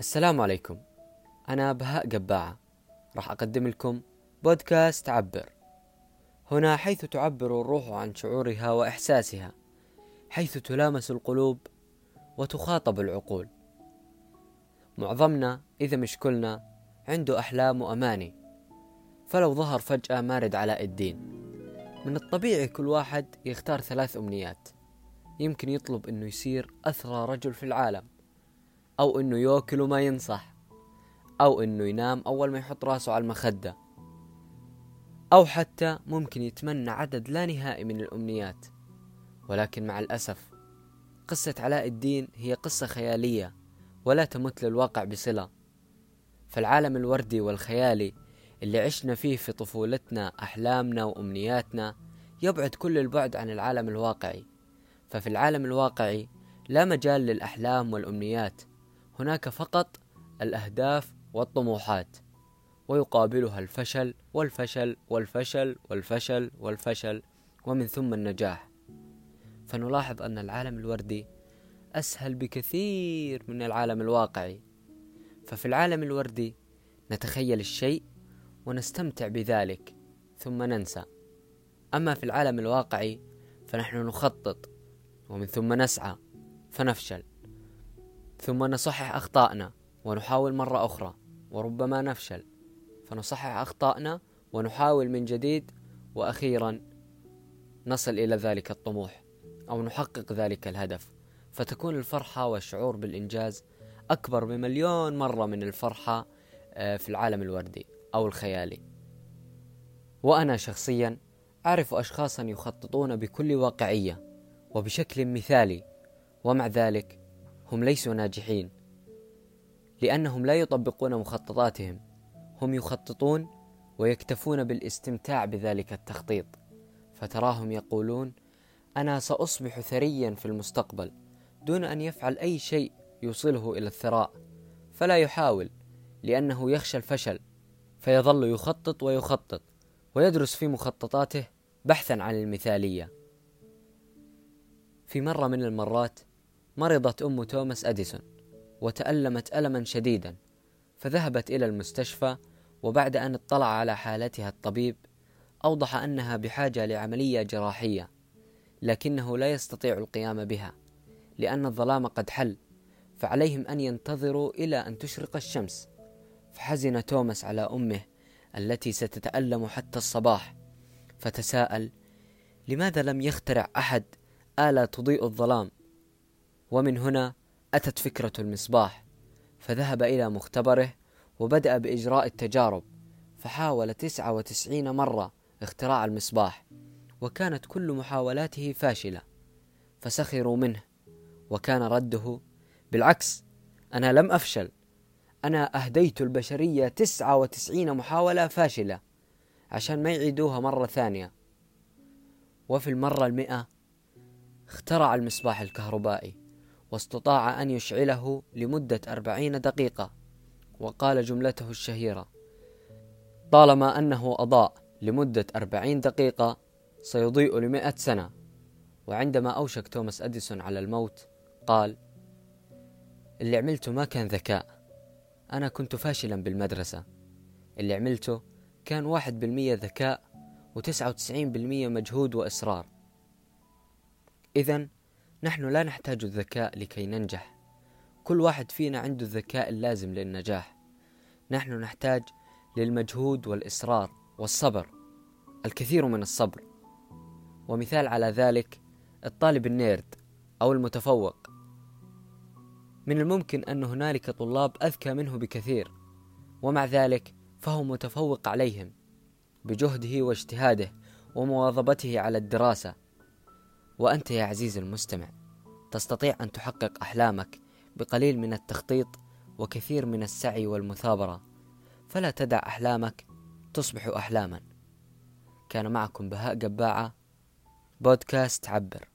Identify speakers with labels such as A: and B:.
A: السلام عليكم. أنا بهاء قباعة راح أقدم لكم بودكاست عبر. هنا حيث تعبر الروح عن شعورها وإحساسها حيث تلامس القلوب وتخاطب العقول. معظمنا إذا مش كلنا عنده أحلام وأماني فلو ظهر فجأة مارد علاء الدين. من الطبيعي كل واحد يختار ثلاث أمنيات. يمكن يطلب أنه يصير أثرى رجل في العالم. أو إنه ياكل وما ينصح. أو إنه ينام أول ما يحط راسه على المخدة. أو حتى ممكن يتمنى عدد لا نهائي من الأمنيات. ولكن مع الأسف قصة علاء الدين هي قصة خيالية ولا تمت للواقع بصلة. فالعالم الوردي والخيالي اللي عشنا فيه في طفولتنا أحلامنا وأمنياتنا يبعد كل البعد عن العالم الواقعي. ففي العالم الواقعي لا مجال للأحلام والأمنيات هناك فقط الأهداف والطموحات ويقابلها الفشل والفشل والفشل والفشل والفشل ومن ثم النجاح. فنلاحظ أن العالم الوردي أسهل بكثير من العالم الواقعي. ففي العالم الوردي نتخيل الشيء ونستمتع بذلك ثم ننسى. أما في العالم الواقعي فنحن نخطط ومن ثم نسعى فنفشل. ثم نصحح أخطائنا ونحاول مرة أخرى وربما نفشل. فنصحح أخطائنا ونحاول من جديد وأخيرا نصل إلى ذلك الطموح أو نحقق ذلك الهدف. فتكون الفرحة والشعور بالإنجاز أكبر بمليون مرة من الفرحة آه، في العالم الوردي أو الخيالي. وأنا شخصيا أعرف أشخاصا يخططون بكل واقعية وبشكل مثالي ومع ذلك هم ليسوا ناجحين لأنهم لا يطبقون مخططاتهم. هم يخططون ويكتفون بالاستمتاع بذلك التخطيط فتراهم يقولون أنا سأصبح ثريا في المستقبل دون أن يفعل أي شيء يوصله إلى الثراء. فلا يحاول لأنه يخشى الفشل فيظل يخطط ويخطط ويدرس في مخططاته بحثا عن المثالية. في مرة من المرات مرضت أم توماس أديسون وتألمت ألما شديدا فذهبت إلى المستشفى وبعد أن اطلع على حالتها الطبيب أوضح أنها بحاجة لعملية جراحية لكنه لا يستطيع القيام بها لأن الظلام قد حل فعليهم أن ينتظروا إلى أن تشرق الشمس فحزن توماس على أمه التي ستتألم حتى الصباح فتساءل لماذا لم يخترع أحد آلة تضيء الظلام؟ ومن هنا أتت فكرة المصباح فذهب إلى مختبره وبدأ بإجراء التجارب فحاول تسعة وتسعين مرة اختراع المصباح وكانت كل محاولاته فاشلة فسخروا منه وكان رده بالعكس أنا لم أفشل أنا أهديت البشرية تسعة وتسعين محاولة فاشلة عشان ما يعيدوها مرة ثانية. وفي المرة المئة اخترع المصباح الكهربائي. واستطاع أن يشعله لمدة أربعين دقيقة. وقال جملته الشهيرة طالما أنه أضاء لمدة أربعين دقيقة سيضيء لمئة سنة. وعندما أوشك توماس أديسون على الموت قال اللي عملته ما كان ذكاء. أنا كنت فاشلا بالمدرسة. اللي عملته كان واحد بالمية ذكاء وتسعة وتسعين بالمية مجهود وإصرار. إذا نحن لا نحتاج الذكاء لكي ننجح. كل واحد فينا عنده الذكاء اللازم للنجاح. نحن نحتاج للمجهود والإصرار والصبر الكثير من الصبر. ومثال على ذلك الطالب النيرد أو المتفوق. من الممكن أن هنالك طلاب أذكى منه بكثير ومع ذلك فهو متفوق عليهم بجهده واجتهاده ومواظبته على الدراسة. وأنت يا عزيزي المستمع تستطيع أن تحقق أحلامك بقليل من التخطيط وكثير من السعي والمثابرة. فلا تدع أحلامك تصبح أحلاما. كان معكم بهاء قباعة بودكاست عبر.